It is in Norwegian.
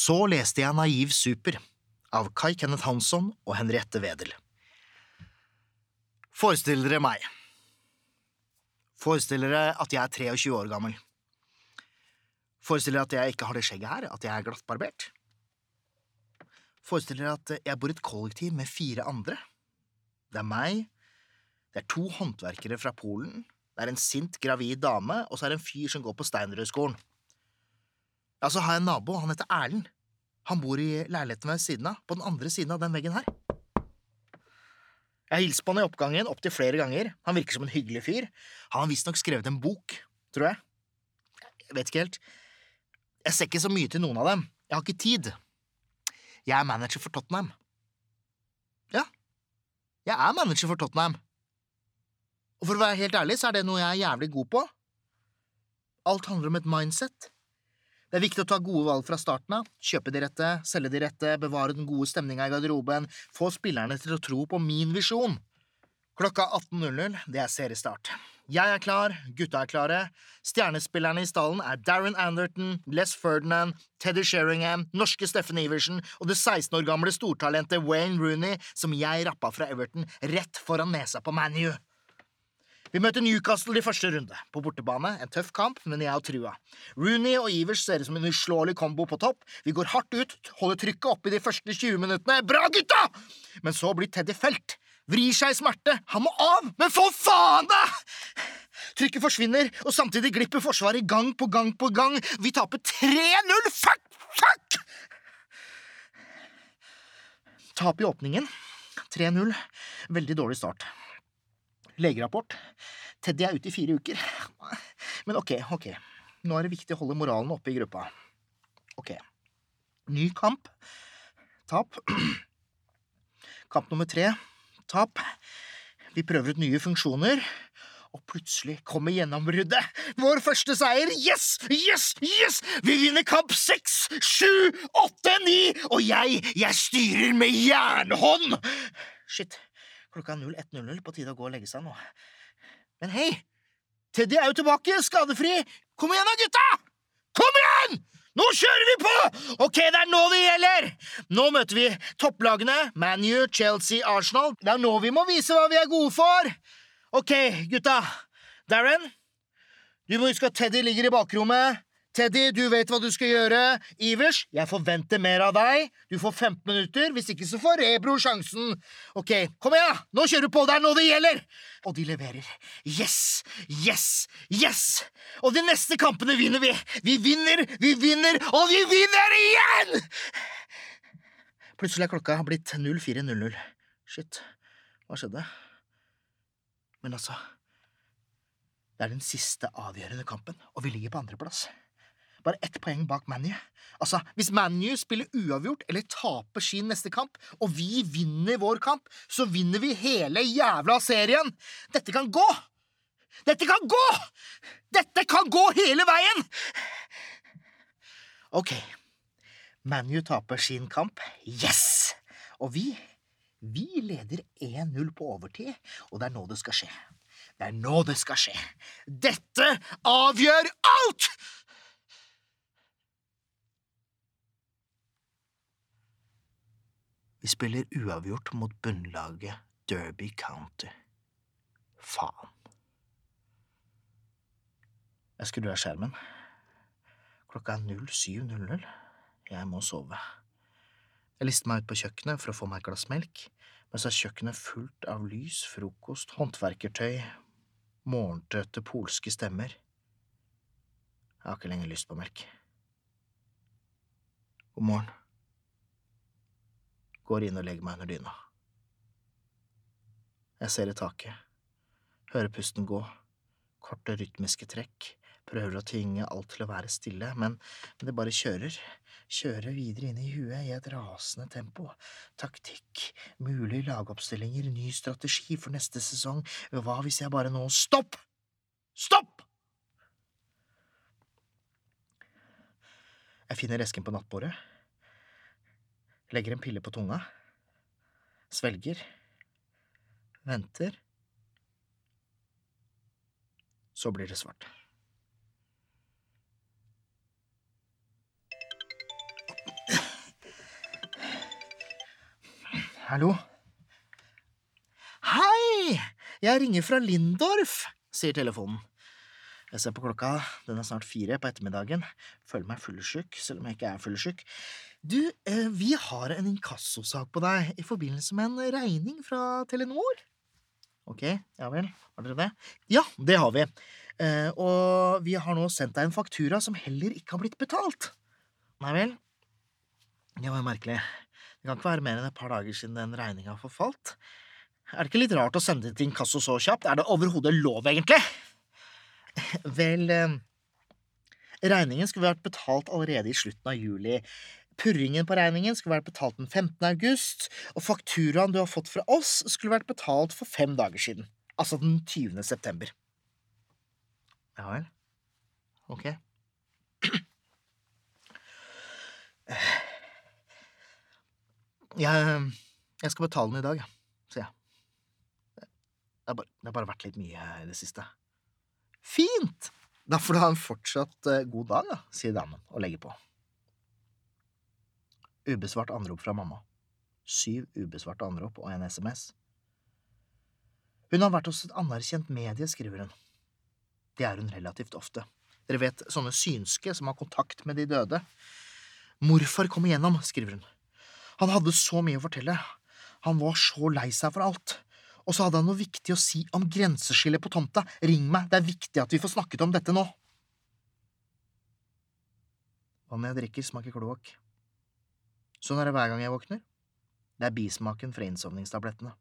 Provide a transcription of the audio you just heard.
Så leste jeg Naiv super av Kai Kenneth Hansson og Henriette Wedel. Forestill dere meg. Forestill dere at jeg er 23 år gammel. Forestill dere at jeg ikke har det skjegget her, at jeg er glattbarbert. Forestill dere at jeg bor i et kollektiv med fire andre. Det er meg, det er to håndverkere fra Polen, det er en sint, gravid dame, og så er det en fyr som går på Steinerødskolen. Ja, så har jeg en nabo, han heter Erlend. Han bor i leiligheten ved siden av, på den andre siden av den veggen her. Jeg har hilst på han i oppgangen opptil flere ganger. Han virker som en hyggelig fyr. Han har visstnok skrevet en bok, tror jeg. Jeg vet ikke helt. Jeg ser ikke så mye til noen av dem. Jeg har ikke tid. Jeg er manager for Tottenham. Ja, jeg er manager for Tottenham. Og for å være helt ærlig, så er det noe jeg er jævlig god på. Alt handler om et mindset. Det er viktig å ta gode valg fra starten av, kjøpe de rette, selge de rette, bevare den gode stemninga i garderoben, få spillerne til å tro på min visjon. Klokka 18.00, det er seriestart. Jeg er klar, gutta er klare. Stjernespillerne i stallen er Darren Anderton, Les Ferdinand, Teddy Sheringham, norske Steffen Iversen og det 16 år gamle stortalentet Wayne Rooney, som jeg rappa fra Everton rett foran nesa på ManU. Vi møter Newcastle i første runde. På bortebane, en tøff kamp, men jeg har trua. Rooney og Ivers ser ut som en uslåelig kombo på topp. Vi går hardt ut, holder trykket oppe i de første 20 minuttene. Bra, gutta! Men så blir Teddy felt. Vrir seg i smerte. Han må av! Men for faen, da! Trykket forsvinner, og samtidig glipper Forsvaret gang på gang på gang. Vi taper 3-0! Fuck! Fuck! Tap i åpningen. 3-0. Veldig dårlig start. Legerapport. Teddy er ute i fire uker. Men ok, ok. Nå er det viktig å holde moralen oppe i gruppa. Ok. Ny kamp. Tap. Kamp nummer tre. Tap. Vi prøver ut nye funksjoner. Og plutselig kommer gjennombruddet. Vår første seier! Yes! Yes! Yes! Vi vinner kamp seks, sju, åtte, ni! Og jeg, jeg styrer med jernhånd! Shit. Klokka er 01.00, på tide å gå og legge seg nå. Men hei! Teddy er jo tilbake, skadefri! Kom igjen da, gutta! Kom igjen! Nå kjører vi på! Ok, det er nå det gjelder! Nå møter vi topplagene, ManU, Chelsea, Arsenal. Det er nå vi må vise hva vi er gode for! Ok, gutta. Darren, du må huske at Teddy ligger i bakrommet. Teddy, du vet hva du skal gjøre. Ivers, jeg forventer mer av deg. Du får 15 minutter, hvis ikke så får Rebro sjansen. Ok, kom igjen! Nå kjører du på, det er nå det gjelder! Og de leverer. Yes! Yes! Yes! Og de neste kampene vinner vi! Vi vinner, vi vinner, og vi vinner igjen! Plutselig er klokka blitt 04.00. Shit, hva skjedde? Men altså Det er den siste avgjørende kampen, og vi ligger på andreplass. Bare ett poeng bak ManU. Altså, hvis ManU spiller uavgjort eller taper sin neste kamp, og vi vinner vår kamp, så vinner vi hele jævla serien! Dette kan gå! Dette kan gå! Dette kan gå hele veien! Ok, ManU taper sin kamp. Yes! Og vi vi leder 1-0 på overtid, og det er nå det skal skje. Det er nå det skal skje. Dette avgjør alt! Vi spiller uavgjort mot bunnlaget Derby County. Faen. Jeg skrur av skjermen. Klokka er 07.00. Jeg må sove. Jeg lister meg ut på kjøkkenet for å få meg et glass melk, mens er kjøkkenet fullt av lys, frokost, håndverkertøy, morgentrøtte polske stemmer. Jeg har ikke lenger lyst på melk. God morgen. Går inn og legger meg under dyna. Jeg ser i taket, hører pusten gå, korte rytmiske trekk, prøver å tvinge alt til å være stille, men, men det bare kjører, kjører videre inn i huet i et rasende tempo. Taktikk, mulige lagoppstillinger, ny strategi for neste sesong, hva hvis jeg bare nå… Stopp! Stopp! Jeg finner esken på nattbordet, Legger en pille på tunga. Svelger. Venter. Så blir det svart. Hallo? Hei! Jeg ringer fra Lindorf, sier telefonen. Jeg ser på klokka, den er snart fire på ettermiddagen. Føler meg fullsjuk, selv om jeg ikke er fullsjuk. Du, eh, vi har en inkassosak på deg i forbindelse med en regning fra Telenor. Ok, ja vel, har dere det? Ja, det har vi. Eh, og vi har nå sendt deg en faktura som heller ikke har blitt betalt. Nei vel? Det var jo merkelig. Det kan ikke være mer enn et par dager siden den regninga forfalt. Er det ikke litt rart å sende det til inkasso så kjapt? Er det overhodet lov, egentlig? Vel, eh, regningen skulle vært betalt allerede i slutten av juli. Purringen på regningen skulle vært betalt den 15. august, og fakturaen du har fått fra oss, skulle vært betalt for fem dager siden. Altså den 20. september. Ja vel. Ok. Jeg, jeg skal betale den i dag, sier jeg. Det har bare, bare vært litt mye i det siste. Fint! Da får du ha en fortsatt eh, god dag, da, sier damen og legger på. Ubesvart anrop fra mamma. Syv ubesvarte anrop og en SMS. Hun har vært hos et anerkjent medie, skriver hun. Det er hun relativt ofte. Dere vet, sånne synske som har kontakt med de døde. Morfar kom igjennom, skriver hun. Han hadde så mye å fortelle. Han var så lei seg for alt. Og så hadde han noe viktig å si om grenseskillet på tomta. Ring meg, det er viktig at vi får snakket om dette nå. Vannet jeg drikker, smaker kloakk. Sånn er det hver gang jeg våkner. Det er bismaken fra innsovningstablettene.